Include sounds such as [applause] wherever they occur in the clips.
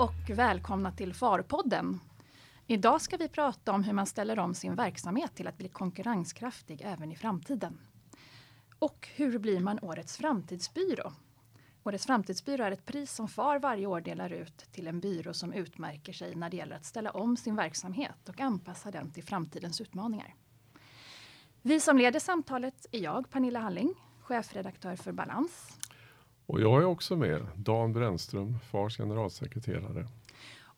och välkomna till Farpodden. Idag ska vi prata om hur man ställer om sin verksamhet till att bli konkurrenskraftig även i framtiden. Och hur blir man Årets framtidsbyrå? Årets framtidsbyrå är ett pris som FAR varje år delar ut till en byrå som utmärker sig när det gäller att ställa om sin verksamhet och anpassa den till framtidens utmaningar. Vi som leder samtalet är jag, Pernilla Halling, chefredaktör för Balans. Och jag är också med, Dan Brännström, FARs generalsekreterare.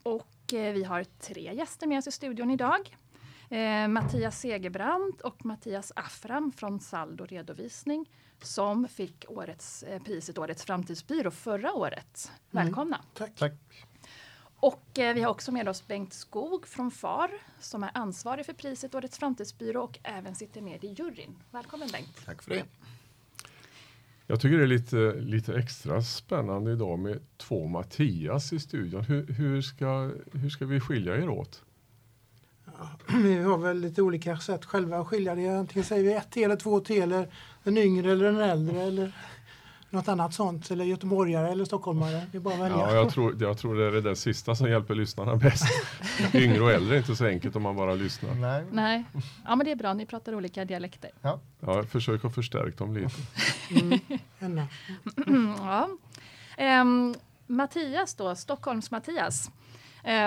Och eh, vi har tre gäster med oss i studion idag. Eh, Mattias Segerbrandt och Mattias Afram från Saldo Redovisning som fick årets, eh, priset Årets framtidsbyrå förra året. Mm. Välkomna! Mm. Tack. Tack. Och eh, vi har också med oss Bengt Skog från FAR som är ansvarig för priset Årets framtidsbyrå och även sitter med i juryn. Välkommen Bengt! Tack för det! Jag tycker det är lite, lite extra spännande idag med två Mattias i studion. Hur, hur, ska, hur ska vi skilja er åt? Ja, [clears throat] vi har väl lite olika sätt själva att skilja det. Antingen säger vi ett T eller två T eller den yngre eller den äldre eller något annat sånt. Eller göteborgare eller stockholmare. Det är bara att välja. Ja, jag, tror, jag tror det är det sista som hjälper lyssnarna bäst. [laughs] yngre och äldre är inte så enkelt om man bara lyssnar. Nej. Nej. Ja, men det är bra. Ni pratar olika dialekter. Ja, ja försök att förstärka dem lite. Mm. [clears throat] ja. Um, Mattias då, Stockholms-Mattias.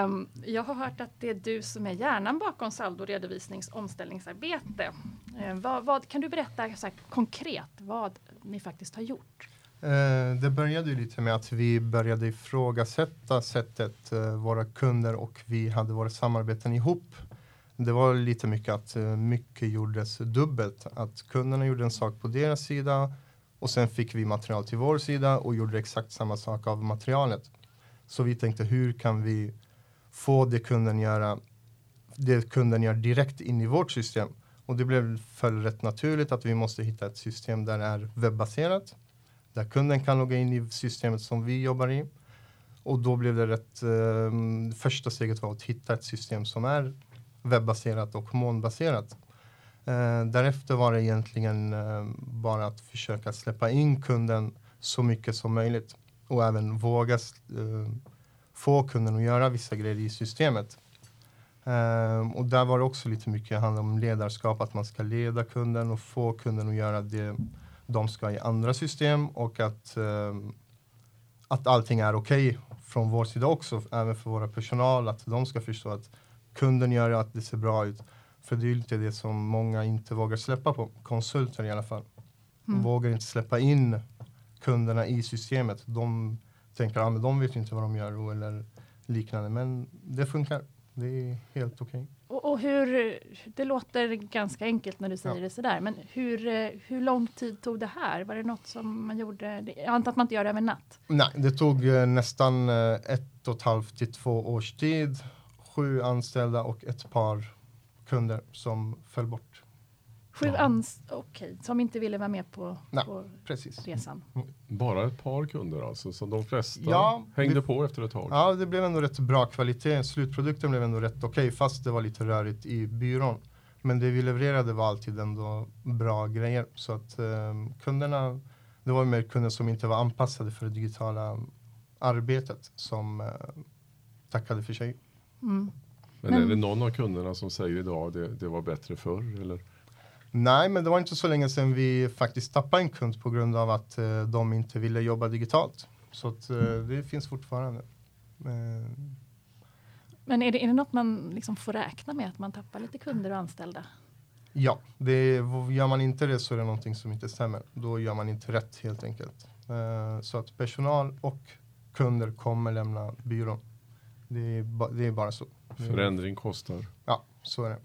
Um, jag har hört att det är du som är hjärnan bakom Saldo redovisnings omställningsarbete. Uh, vad, vad, kan du berätta så konkret vad ni faktiskt har gjort? Eh, det började ju lite med att vi började ifrågasätta sättet eh, våra kunder och vi hade våra samarbeten ihop. Det var lite mycket att eh, mycket gjordes dubbelt. Att kunderna gjorde en sak på deras sida och sen fick vi material till vår sida och gjorde exakt samma sak av materialet. Så vi tänkte hur kan vi få det kunden göra det kunden gör direkt in i vårt system. Och det blev rätt naturligt att vi måste hitta ett system där det är webbaserat. Där kunden kan logga in i systemet som vi jobbar i. Och då blev det rätt, eh, första steget var att hitta ett system som är webbaserat och molnbaserat. Eh, därefter var det egentligen eh, bara att försöka släppa in kunden så mycket som möjligt och även våga eh, få kunden att göra vissa grejer i systemet. Ehm, och där var det också lite mycket handla om ledarskap, att man ska leda kunden och få kunden att göra det de ska i andra system och att, um, att allting är okej okay från vår sida också, även för våra personal, att de ska förstå att kunden gör att det ser bra ut. För det är lite det som många inte vågar släppa på, konsulter i alla fall. De mm. vågar inte släppa in kunderna i systemet. De tänker att ah, de vet inte vad de gör eller liknande. Men det funkar. Det är helt okej. Okay. Och, hur, det låter ganska enkelt när du säger ja. det sådär, men hur, hur lång tid tog det här? Var det något som man gjorde? Jag antar att man inte gör det över natt? Nej, det tog eh, nästan eh, ett och ett halvt till två års tid. Sju anställda och ett par kunder som föll bort. Sju ja. anställda, okej, okay, som inte ville vara med på, Nej, på precis. resan. Bara ett par kunder alltså, så de flesta ja, hängde det, på efter ett tag? Ja, det blev ändå rätt bra kvalitet. Slutprodukten blev ändå rätt okej, okay, fast det var lite rörigt i byrån. Men det vi levererade var alltid ändå bra grejer. Så att um, kunderna, det var mer kunder som inte var anpassade för det digitala arbetet som uh, tackade för sig. Mm. Men, Men är det någon av kunderna som säger idag det, det var bättre förr? Eller? Nej, men det var inte så länge sedan vi faktiskt tappade en kund på grund av att uh, de inte ville jobba digitalt. Så att, uh, det finns fortfarande. Uh. Men är det, är det något man liksom får räkna med att man tappar lite kunder och anställda? Ja, det, gör man inte det så är det någonting som inte stämmer. Då gör man inte rätt helt enkelt. så att personal och kunder kommer lämna byrån. Det är, det är bara så. Förändring kostar. Ja, så är det.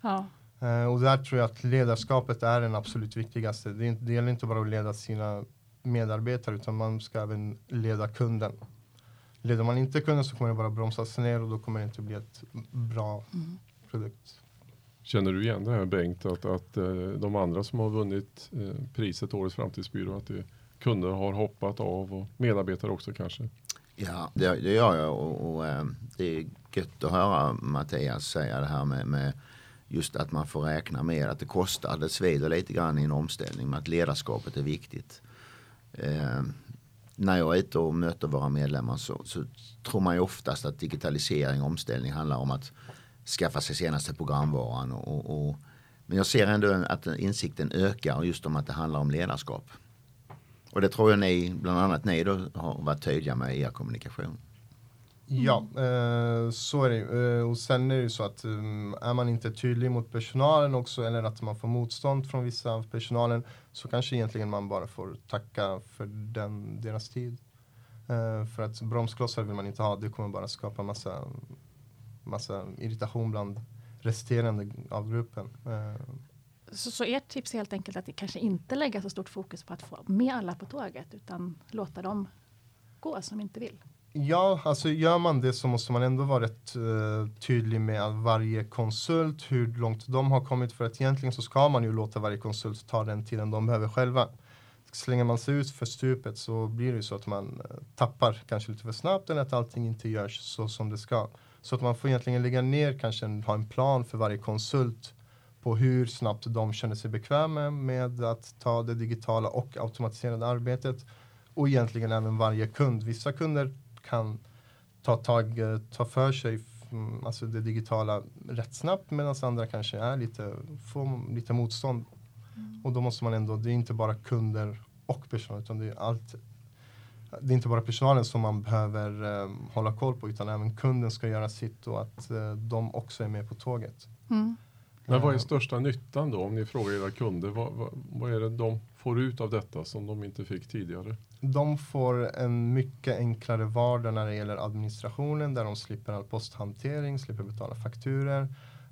Ja. Uh, och där tror jag att ledarskapet är den absolut viktigaste. Det, är, det gäller inte bara att leda sina medarbetare utan man ska även leda kunden. Leder man inte kunden så kommer det bara bromsas ner och då kommer det inte bli ett bra mm. produkt. Känner du igen det här Bengt, att, att uh, de andra som har vunnit uh, priset Årets framtidsbyrå, att det, kunder har hoppat av och medarbetare också kanske? Ja, det, det gör jag och, och det är gött att höra Mattias säga det här med, med just att man får räkna med att det kostar, det svider lite grann i en omställning, men att ledarskapet är viktigt. Eh, när jag är ute och möter våra medlemmar så, så tror man ju oftast att digitalisering och omställning handlar om att skaffa sig senaste programvaran. Och, och, men jag ser ändå att insikten ökar just om att det handlar om ledarskap. Och det tror jag ni, bland annat ni då, har varit tydliga med i er kommunikation. Ja, eh, så är det eh, Och sen är det ju så att um, är man inte tydlig mot personalen också eller att man får motstånd från vissa av personalen så kanske egentligen man bara får tacka för den, deras tid. Eh, för att bromsklossar vill man inte ha, det kommer bara skapa massa, massa irritation bland resterande av gruppen. Eh, Så, så ert tips är helt enkelt att det kanske inte lägga så stort fokus på att få med alla på tåget utan låta dem gå som inte vill. Ja, alltså gör man det så måste man ändå vara rätt uh, tydlig med att varje konsult, hur långt de har kommit. För att egentligen så ska man ju låta varje konsult ta den tiden de behöver själva. Slänger man sig ut för stupet så blir det ju så att man uh, tappar kanske lite för snabbt eller att allting inte görs så som det ska. Så att man får egentligen lägga ner, kanske en, ha en plan för varje konsult på hur snabbt de känner sig bekväma med att ta det digitala och automatiserade arbetet. Och egentligen även varje kund. Vissa kunder kan ta, tag, eh, ta för sig mm, alltså det digitala rätt snabbt medan andra kanske är lite, får lite motstånd. Mm. Och då måste man ändå, det är inte bara kunder och personal utan det är allt. Det är inte bara personalen som man behöver um, hålla koll på utan även kunden ska göra sitt och att uh, de också är med på tåget. Mm. Men vad är största nyttan då om ni frågar era kunder? Vad, vad, vad är det de får ut av detta som de inte fick tidigare? De får en mycket enklare vardag när det gäller administrationen där de slipper all posthantering, slipper betala fakturer.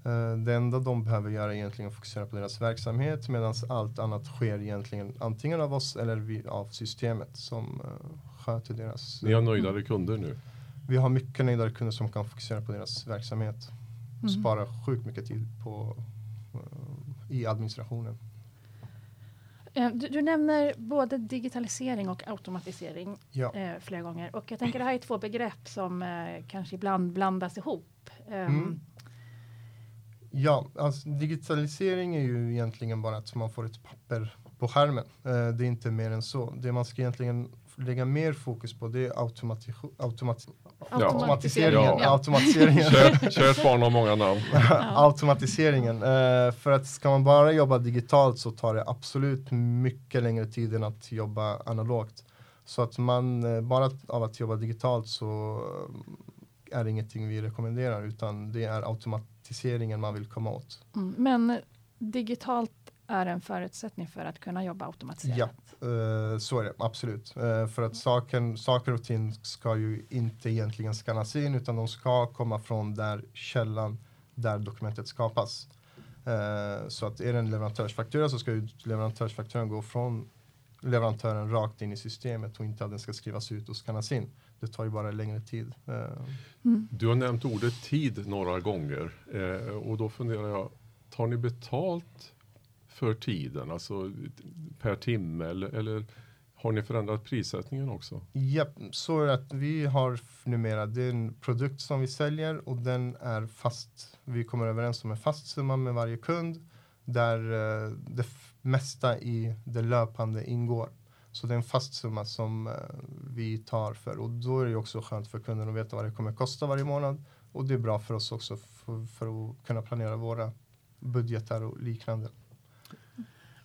Uh, det enda de behöver göra är egentligen att fokusera på deras verksamhet medan allt annat sker egentligen antingen av oss eller av systemet som uh, sköter deras. Ni har nöjdare kunder nu? Vi har mycket nöjdare kunder som kan fokusera på deras verksamhet. Mm. Spara sjukt mycket tid på, uh, i administrationen. Eh, du, du, nämner både digitalisering och automatisering ja. eh, flera gånger. Och jag tänker det här är två begrepp som eh, kanske ibland blandas ihop. Um, mm. Ja, alltså digitalisering är ju egentligen bara att man får ett papper på skärmen. Eh, det är inte mer än så. Det man ska egentligen lägga mer fokus på det är automati automati ja. automatiseringen. Ja. automatiseringen. Kärt barn har många namn. [laughs] automatiseringen. Uh, för att ska man bara jobba digitalt så tar det absolut mycket längre tid än att jobba analogt. Så att man uh, bara av att jobba digitalt så är det ingenting vi rekommenderar utan det är automatiseringen man vill komma åt. Mm, men digitalt är en förutsättning för att kunna jobba automatiserat. Ja, uh, så är det absolut. Uh, för att saken, saker och ting ska ju inte egentligen skannas in utan de ska komma från där källan där dokumentet skapas. Uh, så att är det en leverantörsfaktura så ska ju leverantörsfakturan gå från leverantören rakt in i systemet och inte att den ska skrivas ut och skannas in. Det tar ju bara längre tid. Mm. Du har nämnt ordet tid några gånger och då funderar jag, tar ni betalt för tiden, alltså per timme eller, eller har ni förändrat prissättningen också? Ja, så att vi har numera, det är en produkt som vi säljer och den är fast. Vi kommer överens om en fast summa med varje kund där eh, det mesta i det löpande ingår. Så det är en fast summa som eh, vi tar för och då är det också skönt för kunden att veta vad det kommer kosta varje månad och det är bra för oss också för, för att kunna planera våra budgetar och liknande.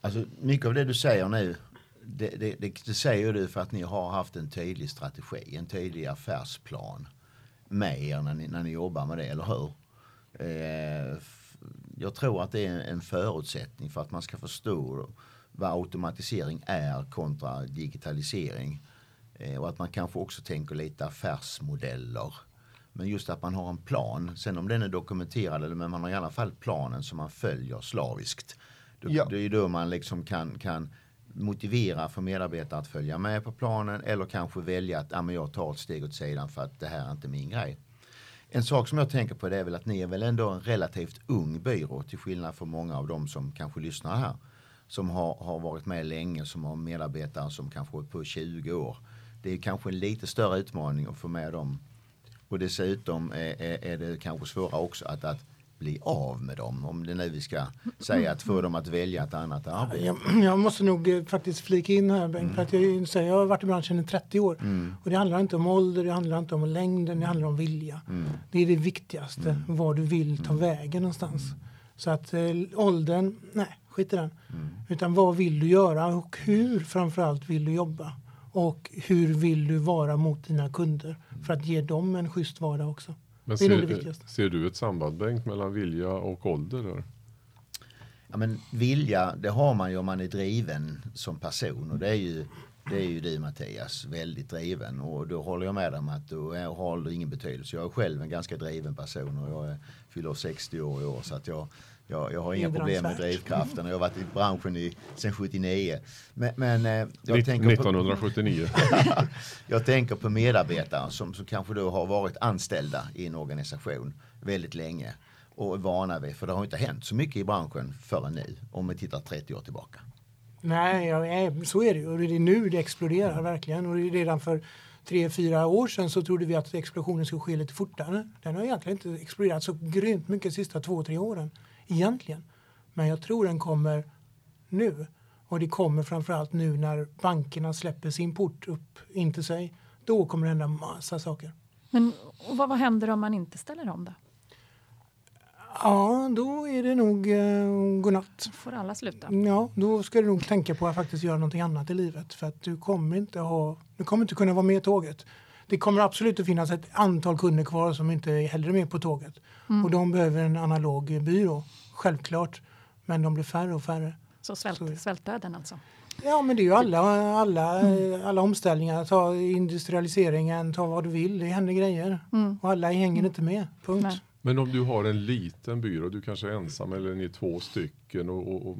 Alltså, mycket av det du säger nu, det, det, det, det säger du för att ni har haft en tydlig strategi, en tydlig affärsplan med er när ni, när ni jobbar med det, eller hur? Eh, jag tror att det är en förutsättning för att man ska förstå vad automatisering är kontra digitalisering. Eh, och att man kanske också tänker lite affärsmodeller. Men just att man har en plan, sen om den är dokumenterad eller men man har i alla fall planen som man följer slaviskt. Ja. Det är då man liksom kan, kan motivera för medarbetare att följa med på planen eller kanske välja att ah, men jag tar ett steg åt sidan för att det här är inte min grej. En sak som jag tänker på det är väl att ni är väl ändå en relativt ung byrå till skillnad från många av dem som kanske lyssnar här. Som har, har varit med länge, som har medarbetare som kanske är på 20 år. Det är kanske en lite större utmaning att få med dem. Och dessutom är, är, är det kanske svårare också att, att bli av med dem? Om det nu vi ska säga att få dem att välja ett annat arbete. Jag, [clears throat] jag måste nog eh, faktiskt flika in här Bengt, för att jag, säger, jag har varit i branschen i 30 år och det handlar inte om ålder, det handlar inte om längden, det handlar om vilja. Det är det viktigaste, var du vill ta vägen någonstans. Så att eh, åldern, nej, skit i den. Utan vad vill du göra och hur framförallt vill du jobba? Och hur vill du vara mot dina kunder för att ge dem en schysst vardag också? Men Det är det ser, viktigaste. ser du ett samband Bengt mellan vilja och ålder? Där? Ja, men vilja, det har man ju om man är driven som person och det är ju, det är ju du Mattias, väldigt driven och då håller jag med dig om att då har ålder ingen betydelse. Jag är själv en ganska driven person och jag är, fyller 60 år i år så att jag, jag, jag har inga problem med drivkraften och jag har varit i branschen i, sedan 79. Men, men eh, jag, Nitt- tänker på, 1979. [laughs] jag tänker på medarbetare som, som kanske då har varit anställda i en organisation väldigt länge och är vana vid, för det har inte hänt så mycket i branschen förrän nu om vi tittar 30 år tillbaka. Nej, ja, så är det ju. Och det är nu det exploderar verkligen. Och redan för tre, fyra år sedan så trodde vi att explosionen skulle ske lite fortare. Den har egentligen inte exploderat så grymt mycket de sista två, tre åren. Egentligen. Men jag tror den kommer nu. Och det kommer framförallt nu när bankerna släpper sin port upp in till sig. Då kommer det hända massa saker. Men vad, vad händer om man inte ställer om då? Ja, då är det nog eh, godnatt. Får alla sluta? Ja, då ska du nog tänka på att faktiskt göra någonting annat i livet. För att du kommer inte ha, du kommer inte kunna vara med i tåget. Det kommer absolut att finnas ett antal kunder kvar som inte är hellre med på tåget. Och de behöver en analog byrå, självklart. Men de blir färre och färre. Så svält, Så är svältdöden alltså? Ja, men det är ju alla, alla, alla omställningar. Ta industrialiseringen, ta vad du vill. Det händer grejer. Och alla hänger inte med. Punkt. Nej. Men om du har en liten byrå, du kanske är ensam eller ni är två stycken och, och, och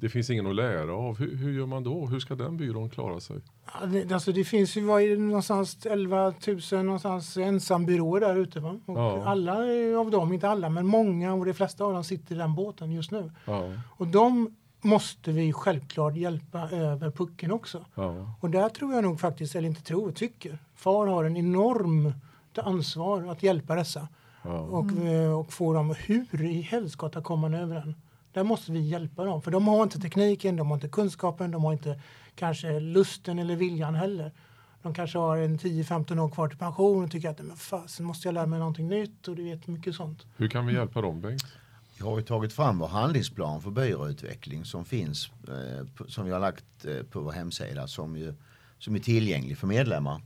det finns ingen att lära av. Hur, hur gör man då? Hur ska den byrån klara sig? Ja, det, alltså det finns ju det, någonstans 11 000 någonstans ensambyråer där ute. Va? Och Ja. Alla av dem, inte alla, men många och de flesta av dem sitter i den båten just nu. Ja, Och de måste vi självklart hjälpa över pucken också. Och där tror jag nog faktiskt, eller inte tror, tycker, FAR har en enorm ansvar att hjälpa dessa. Och, eh, och få dem, hur i helskotta kommer man över den? Där måste vi hjälpa dem, för de har inte tekniken, de har inte kunskapen, de har inte kanske lusten eller viljan heller. De kanske har en 10-15 år kvar till pension och tycker att men fasen måste jag lära mig någonting nytt och du vet mycket sånt. Hur kan vi hjälpa dem Bengt? Vi har ju tagit fram vår handlingsplan för byråutveckling som finns, eh, som vi har lagt eh, på vår hemsida som, ju, som är tillgänglig för medlemmar.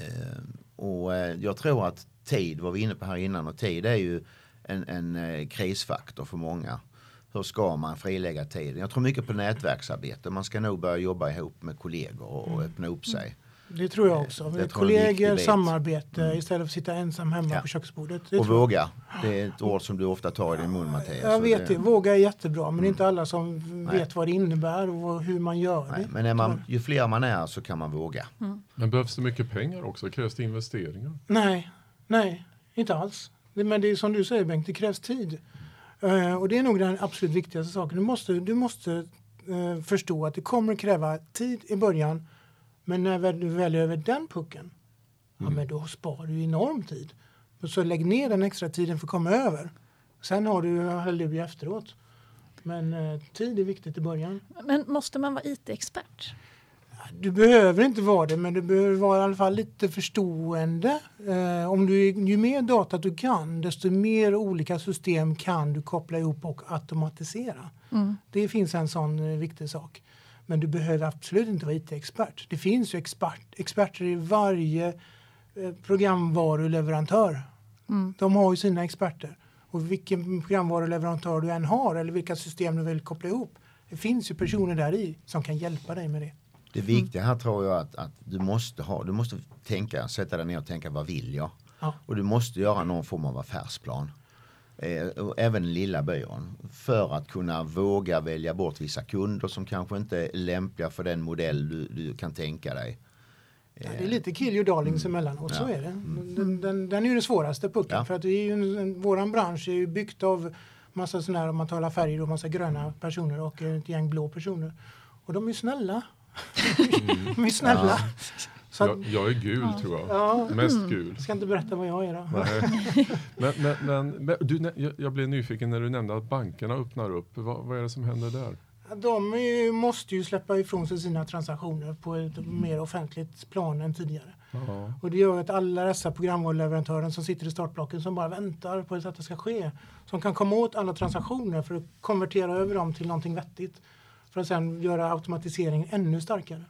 Eh, och jag tror att tid var vi inne på här innan och tid är ju en, en krisfaktor för många. Hur ska man frilägga tiden? Jag tror mycket på nätverksarbete. Man ska nog börja jobba ihop med kollegor och, och öppna upp sig. Det tror jag också. Det Kollegor, samarbete istället för att sitta ensam hemma Ja. på köksbordet. Det Och våga. Det är ett ord som du ofta tar i din mun Mattias. Jag vet det. Våga är jättebra, men det är inte alla som Nej. vet vad det innebär och hur man gör Nej, det. men är man, ju fler man är så kan man våga. Men behövs det mycket pengar också? Krävs det investeringar? Nej, nej, inte alls. Det- Men det är som du säger Bengt, det krävs tid. Eh, och det är nog den absolut viktigaste saken. Du måste, du måste eh, förstå att det kommer att kräva tid i början. Men när du väl är över den pucken, ja, men då sparar du enorm tid. Så lägg ner den extra tiden för att komma över. Sen har du halleluja efteråt. Men eh, tid är viktigt i början. Men måste man vara IT-expert? Du behöver inte vara det, men du behöver vara i alla fall lite förstående. Eh, om du, ju mer data du kan, desto mer olika system kan du koppla ihop och automatisera. Det finns en sån eh, viktig sak. Men du behöver absolut inte vara IT-expert. Det finns ju expert, experter i varje eh, programvaruleverantör. De har ju sina experter. Och vilken programvaruleverantör du än har eller vilka system du vill koppla ihop. Det finns ju personer där i som kan hjälpa dig med det. Det viktiga här tror jag att, att du måste ha, du måste tänka, sätta dig ner och tänka vad vill jag? Ja. Och du måste göra någon form av affärsplan. Eh, och även lilla byrån. För att kunna våga välja bort vissa kunder som kanske inte är lämpliga för den modell du, du kan tänka dig. Ja, det är lite kill your darlings emellanåt, så Ja. är det. Den, den, den är ju den svåraste pucken. Ja. För att det är ju en, en, våran bransch är ju byggt av massa sådana här, om man talar färger, och massa gröna personer och ett gäng blå personer. Och de är ju snälla. [laughs] de är snälla. Så att, Jag, jag är gul Ja. tror jag. ja, Mest gul. jag ska inte berätta vad jag är då. Nej. [laughs] Men, men, men, men du, jag, jag blev nyfiken när du nämnde att bankerna öppnar upp. Vad, vad är det som händer där? De ju, måste ju släppa ifrån sig sina transaktioner på ett mer offentligt plan än tidigare. Ja. Och det gör att alla dessa programvaruleverantörer som sitter i startblocken som bara väntar på att det ska ske. Som kan komma åt alla transaktioner för att konvertera över dem till någonting vettigt. För att sedan göra automatiseringen ännu starkare.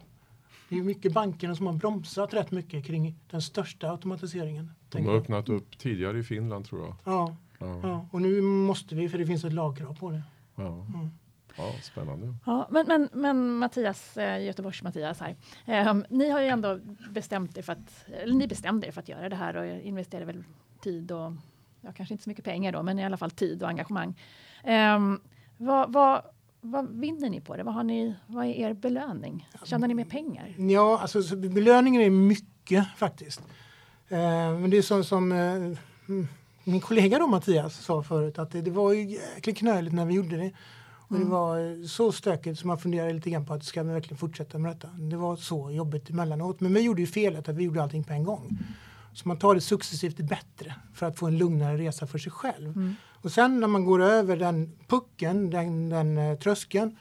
Det är mycket bankerna som har bromsat rätt mycket kring den största automatiseringen. De har jag. öppnat upp tidigare i Finland tror jag. Ja, Ja. ja, och nu måste vi för det finns ett lagkrav på det. Ja. Mm. Ja, spännande. Ja, men, men, men Mattias, eh, Göteborgs-Mattias här. Ehm, ni har ju ändå bestämt er för att, eller ni bestämde er för att göra det här och investerade väl tid och, ja kanske inte så mycket pengar då, men i alla fall tid och engagemang. Ehm, vad, vad, vad vinner ni på det? Vad, har ni, vad är er belöning? Tjänar ni mer pengar? Ja, alltså så belöningen är mycket faktiskt. Eh, men det är som, som eh, mm, min kollega då Mattias sa förut att det, det var ju jäkligt knöligt när vi gjorde det. Och det var eh, så stökigt så man funderade lite grann på att ska vi verkligen fortsätta med detta. Det var så jobbigt emellanåt. Men vi gjorde ju felet att vi gjorde allting på en gång. Så man tar det successivt bättre för att få en lugnare resa för sig själv. Och sen när man går över den pucken, den, den eh, tröskeln,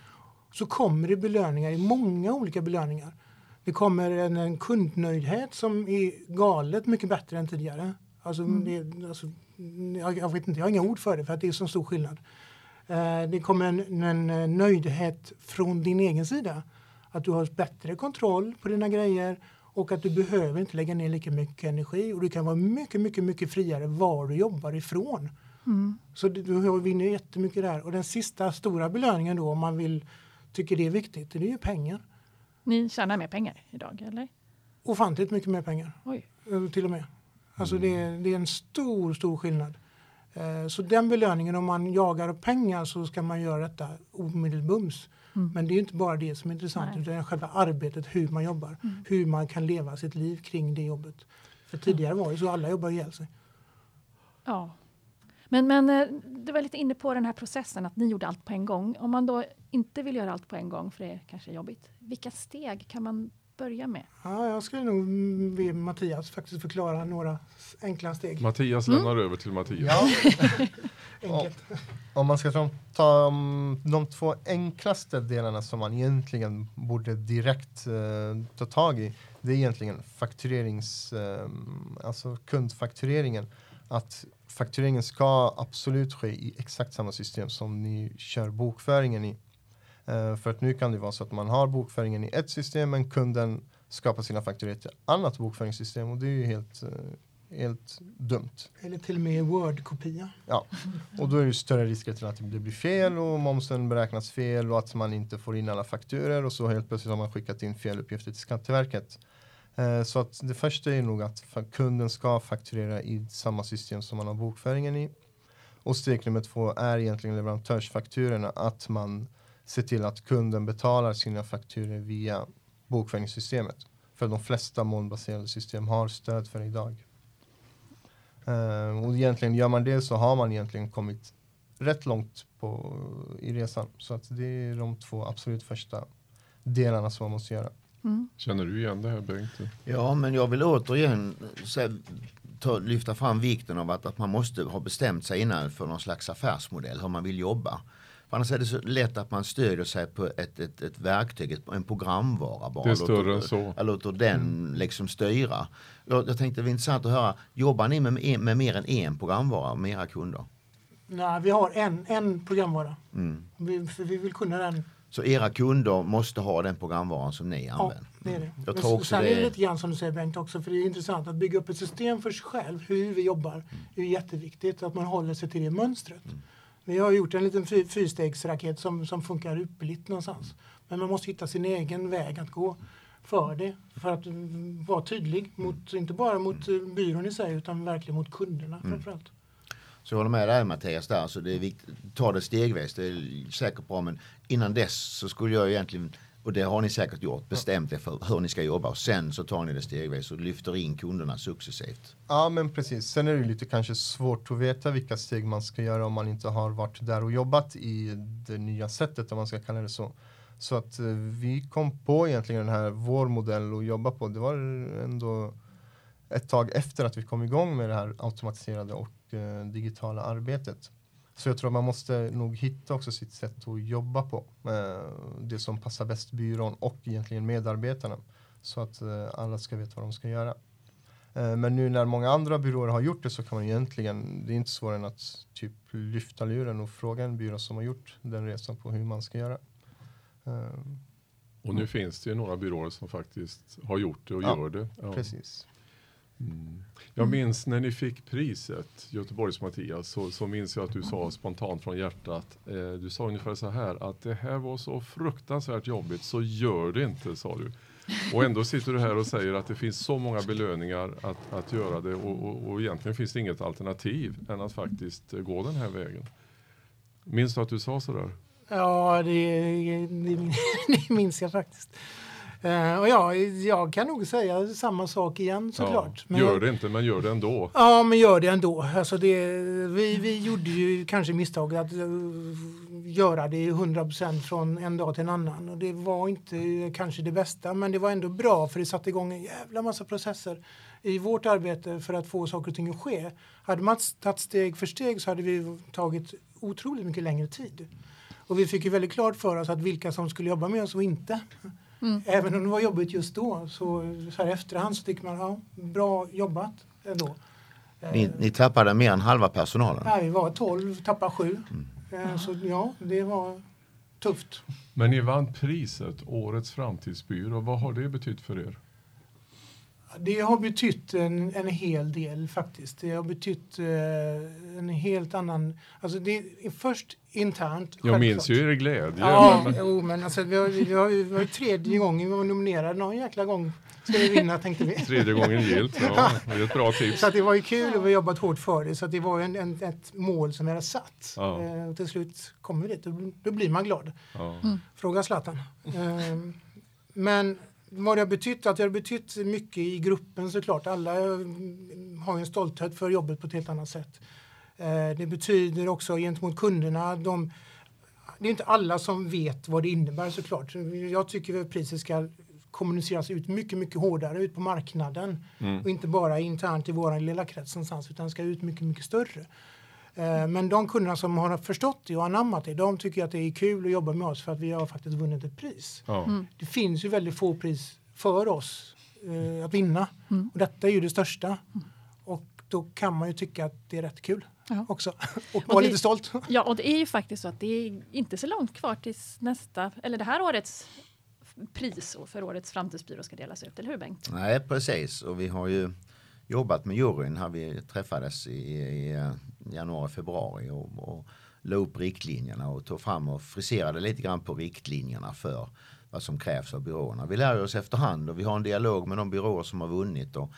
så kommer det belöningar i många olika belöningar. Det kommer en, en kundnöjdhet som är galet mycket bättre än tidigare. Alltså, det, alltså, jag, jag vet inte, jag har inga ord för det för att det är så stor skillnad. Eh, det kommer en, en, eh, nöjdhet från din egen sida. Att du har bättre kontroll på dina grejer och att du behöver inte lägga ner lika mycket energi och du kan vara mycket, mycket, mycket friare var du jobbar ifrån. Så du, du vinner jättemycket där. Och den sista stora belöningen då om man vill tycker det är viktigt, det är ju pengar. Ni tjänar mer pengar idag, eller? Ofantligt mycket mer pengar. Oj. eh, till och med. Alltså det, är, det är en stor, stor skillnad. Eh, Så den belöningen, om man jagar pengar så ska man göra detta omedelbums. Men det är inte bara det som är intressant Nej. utan själva arbetet, hur man jobbar. Hur man kan leva sitt liv kring det jobbet. För tidigare var det så alla jobbar ihjäl sig. Ja. Men, men eh, du var lite inne på den här processen att ni gjorde allt på en gång. Om man då inte vill göra allt på en gång för det kanske är jobbigt. Vilka steg kan man börja med? Ja, jag skulle nog be Mattias faktiskt förklara några enkla steg. Mattias Mm. lämnar över till Mattias. Ja, [laughs] Enkelt. om man ska ta, ta um, de två enklaste delarna som man egentligen borde direkt eh, ta tag i. Det är egentligen fakturerings, eh, alltså kundfaktureringen. Att faktureringen ska absolut ske i exakt samma system som ni kör bokföringen i. Eh, för att nu kan det vara så att man har bokföringen i ett system men kunden skapar sina fakturor i ett annat bokföringssystem och det är ju helt, eh, helt dumt. Eller till och med Word-kopia. Ja, och då är det större risker till att det blir fel och momsen beräknas fel och att man inte får in alla fakturer och så helt plötsligt har man skickat in fel uppgifter till Skatteverket. Eh, så att det första är nog att kunden ska fakturera i samma system som man har bokföringen i. Och steg nummer två är egentligen leverantörsfakturorna, att man ser till att kunden betalar sina fakturor via bokföringssystemet. För de flesta molnbaserade system har stöd för det idag. Eh, och egentligen gör man det så har man egentligen kommit rätt långt på, i resan. Så att det är de två absolut första delarna som man måste göra. Mm. Känner du igen det här Bengt? Ja, men jag vill återigen sä- ta, lyfta fram vikten av att, att man måste ha bestämt sig innan för någon slags affärsmodell, hur man vill jobba. För annars är det så lätt att man stödjer sig på ett, ett, ett verktyg, ett, en programvara bara. Det är större låter, än så. Jag låter den liksom styra. Jag, jag tänkte det var intressant att höra, jobbar ni med, med mer än en programvara med era kunder? Nej, vi har en, en programvara. Mm. Vi, för vi vill kunna den. Så era kunder måste ha den programvaran som ni Ja, använder? det är det. Jag Men tror också sen det är det lite grann som du säger Bengt också, för det är intressant att bygga upp ett system för sig själv, hur vi jobbar. Det är jätteviktigt att man håller sig till det mönstret. Vi har gjort en liten fy- fyrstegsraket som, som funkar ypperligt någonstans. Men man måste hitta sin egen väg att gå för det. För att mm, vara tydlig, mot, inte bara mot eh, byrån i sig utan verkligen mot kunderna framförallt. Så jag håller med dig Mattias där, så det är viktigt, ta det stegvis, det är säkert bra men innan dess så skulle jag egentligen, och det har ni säkert gjort, bestämt er för hur ni ska jobba och sen så tar ni det stegvis och lyfter in kunderna successivt. Ja, men precis. Sen är det lite kanske svårt att veta vilka steg man ska göra om man inte har varit där och jobbat i det nya sättet, om man ska kalla det så. Så att eh, vi kom på egentligen den här, vår modell att jobba på. Det var ändå ett tag efter att vi kom igång med det här automatiserade och digitala arbetet. Så jag tror att man måste nog hitta också sitt sätt att jobba på. Eh, det som passar bäst byrån och egentligen medarbetarna. Så att eh, alla ska veta vad de ska göra. Eh, men nu när många andra byråer har gjort det så kan man egentligen, det är inte svårare än att typ lyfta luren och fråga en byrå som har gjort den resan på hur man ska göra. Eh, Och nu finns det ju några byråer som faktiskt har gjort det och Ja, gör det. Ja. Precis. Mm. Jag minns när ni fick priset, Göteborgs Mattias, så, så minns jag att du sa spontant från hjärtat, eh, du sa ungefär så här att det här var så fruktansvärt jobbigt så gör det inte, sa du. Och ändå sitter du här och säger att det finns så många belöningar att, att göra det och, och, och egentligen finns det inget alternativ än att faktiskt gå den här vägen. Minns du att du sa sådär? Ja, det, det, det minns jag faktiskt. Eh, och ja, jag kan nog säga samma sak igen såklart. Ja, gör det inte, men gör det ändå. Ja, men gör det ändå. Alltså det, vi, vi gjorde ju kanske misstaget att uh, göra det 100% från en dag till en annan. Och det var inte kanske det bästa, men det var ändå bra för det satte igång en jävla massa processer i vårt arbete för att få saker och ting att ske. Hade man tagit steg för steg så hade vi tagit otroligt mycket längre tid. Och vi fick ju väldigt klart för oss att vilka som skulle jobba med oss och inte. Mm. Även om det var jobbigt just då så, så här efterhand så tycker man ja, bra jobbat ändå. Ni, ni tappade mer än halva personalen. Nej, vi var 12, tappade 7. Så ja, det var tufft. Men ni vann priset, Årets framtidsbyrå. Vad har det betytt för er? Det har betytt en, en hel del faktiskt. Det har betytt eh, en helt annan... Alltså det är först internt. Jag minns självklart. ju er glädje. Ja, men- jo, men alltså, vi, har, vi, har, vi var tredje gången vi var nominerade. Någon jäkla gång ska vi vinna tänkte vi. Tredje gången gillt. Ja, det är ett bra tips. Så att det var ju kul och vi har jobbat hårt för det. Så att det var ju en, en, ett mål som vi hade satt. Ja. Eh, och till slut kommer vi dit. Då, då blir man glad. Ja. Fråga Zlatan. Ehm, men vad det har betytt? Att det har betytt mycket i gruppen såklart. Alla eh, har en stolthet för jobbet på ett helt annat sätt. Eh, det betyder också gentemot kunderna. De, det är inte alla som vet vad det innebär såklart. Jag tycker att priset ska kommuniceras ut mycket, mycket hårdare ut på marknaden. Mm. Och inte bara internt i vår lilla krets någonstans utan ska ut mycket, mycket större. Eh, Men de kunderna som har förstått det och anammat det, de tycker att det är kul att jobba med oss för att vi har faktiskt vunnit ett pris. Ja. Det finns ju väldigt få pris för oss eh, att vinna. Mm. Och detta är ju det största. Och då kan man ju tycka att det är rätt kul Ja. också. [laughs] Och vara det- lite stolt. [laughs] Ja, och det är ju faktiskt så att det är inte så långt kvar tills nästa, eller det här årets pris för årets framtidsbyrå ska delas ut, eller hur Bengt? Nej, precis. Och vi har ju jobbat med juryn här vi träffades i, i eh, januari, februari och, och la upp riktlinjerna och tog fram och friserade lite grann på riktlinjerna för vad som krävs av byråerna. Vi lär oss efterhand och vi har en dialog med de byråer som har vunnit och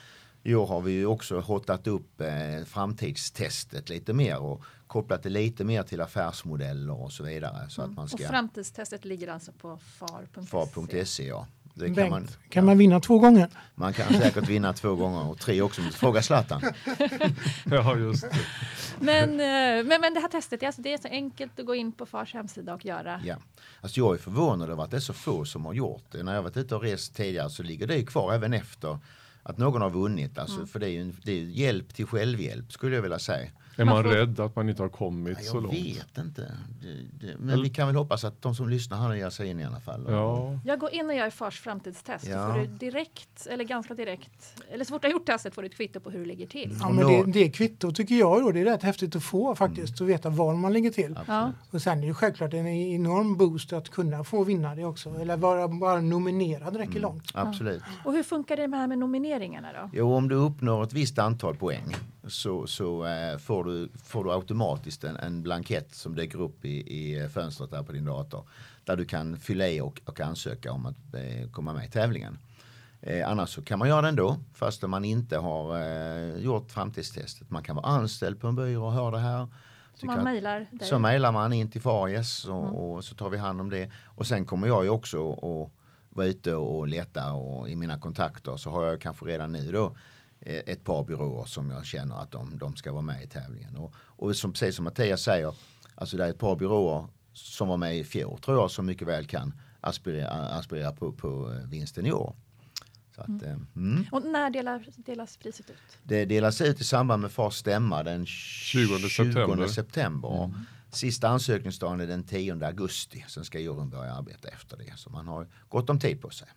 i år har vi ju också hotat upp eh, framtidstestet lite mer och kopplat det lite mer till affärsmodeller och så vidare. Så att man Mm. Och ska framtidstestet ligger alltså på far.se. far.se ja. Det kan Bengt, man, kan man vinna två gånger? man kan säkert vinna två gånger och tre också. Fråga Zlatan. [laughs] ja, just det. Men, eh, men, men det här testet, alltså det är så enkelt att gå in på Fars hemsida och göra. Ja. Alltså jag är förvånad över att det är så få som har gjort det. När jag varit ute och rest tidigare så ligger det ju kvar även efter att någon har vunnit. Alltså, För det är ju en, det är hjälp till självhjälp skulle jag vilja säga. Är Man man får- rädd att man inte har kommit Ja, så jag långt? vet inte. Det, det, men vi kan väl hoppas att de som lyssnar här ger sig in i alla fall. Ja, Jag går in och gör Fars framtidstest. Ja. Får du direkt, eller ganska direkt, eller så fort du har gjort testet får du ett kvitto på hur du ligger till. Ja, Och men det, det kvittot tycker jag då, det är rätt häftigt att få faktiskt. Att veta var man ligger till. Ja. Och sen är det självklart en enorm boost att kunna få vinna det också. Eller vara bara nominerad räcker långt. Absolut. Och hur funkar det med, här med nomineringarna då? Jo, om du uppnår ett visst antal poäng så, så eh, får, du, får du automatiskt en, en blankett som dyker upp i, i fönstret där på din dator. Där du kan fylla i och, och ansöka om att eh, komma med i tävlingen. Eh, annars så kan man göra det ändå fast man inte har eh, gjort framtidstestet. Man kan vara anställd på en byrå och höra det här. Så man mejlar så mejlar man in till Faries och, och så tar vi hand om det. Och sen kommer jag ju också att vara ute och leta och i mina kontakter så har jag kanske redan nu då eh, ett par byråer som jag känner att de, de ska vara med i tävlingen. Och, och som, precis som Mattias säger, alltså det är ett par byråer som var med i fjol tror jag som mycket väl kan aspirerar, aspirerar på, på eh, vinsten i år. Så att, eh, mm. Och när delar, delas priset ut? Det delas ut i samband med Fars stämma den 20, 20 september. september. Sista ansökningsdagen är den 10 augusti. Sen ska juryn börja arbeta efter det. Så man har gott om tid på sig.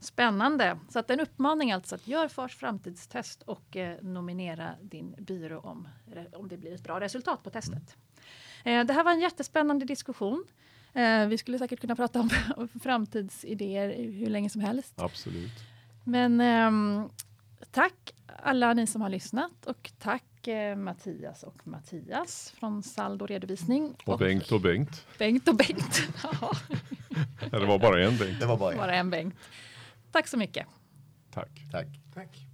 Spännande. Så att en uppmaning alltså att gör Fars framtidstest och eh, nominera din byrå om, om det blir ett bra resultat på testet. Eh, det här var en jättespännande diskussion. Eh, vi skulle säkert kunna prata om [laughs] framtidsidéer hur länge som helst. Absolut. Men ehm, tack alla ni som har lyssnat och tack eh, Mattias och Mattias från Saldo Redovisning. Och Bengt och Bengt. Bengt och Bengt. [laughs] [laughs] Ja, det var bara en Bengt. Det var bara bara en Bengt. Tack så mycket. Tack. Tack. Tack.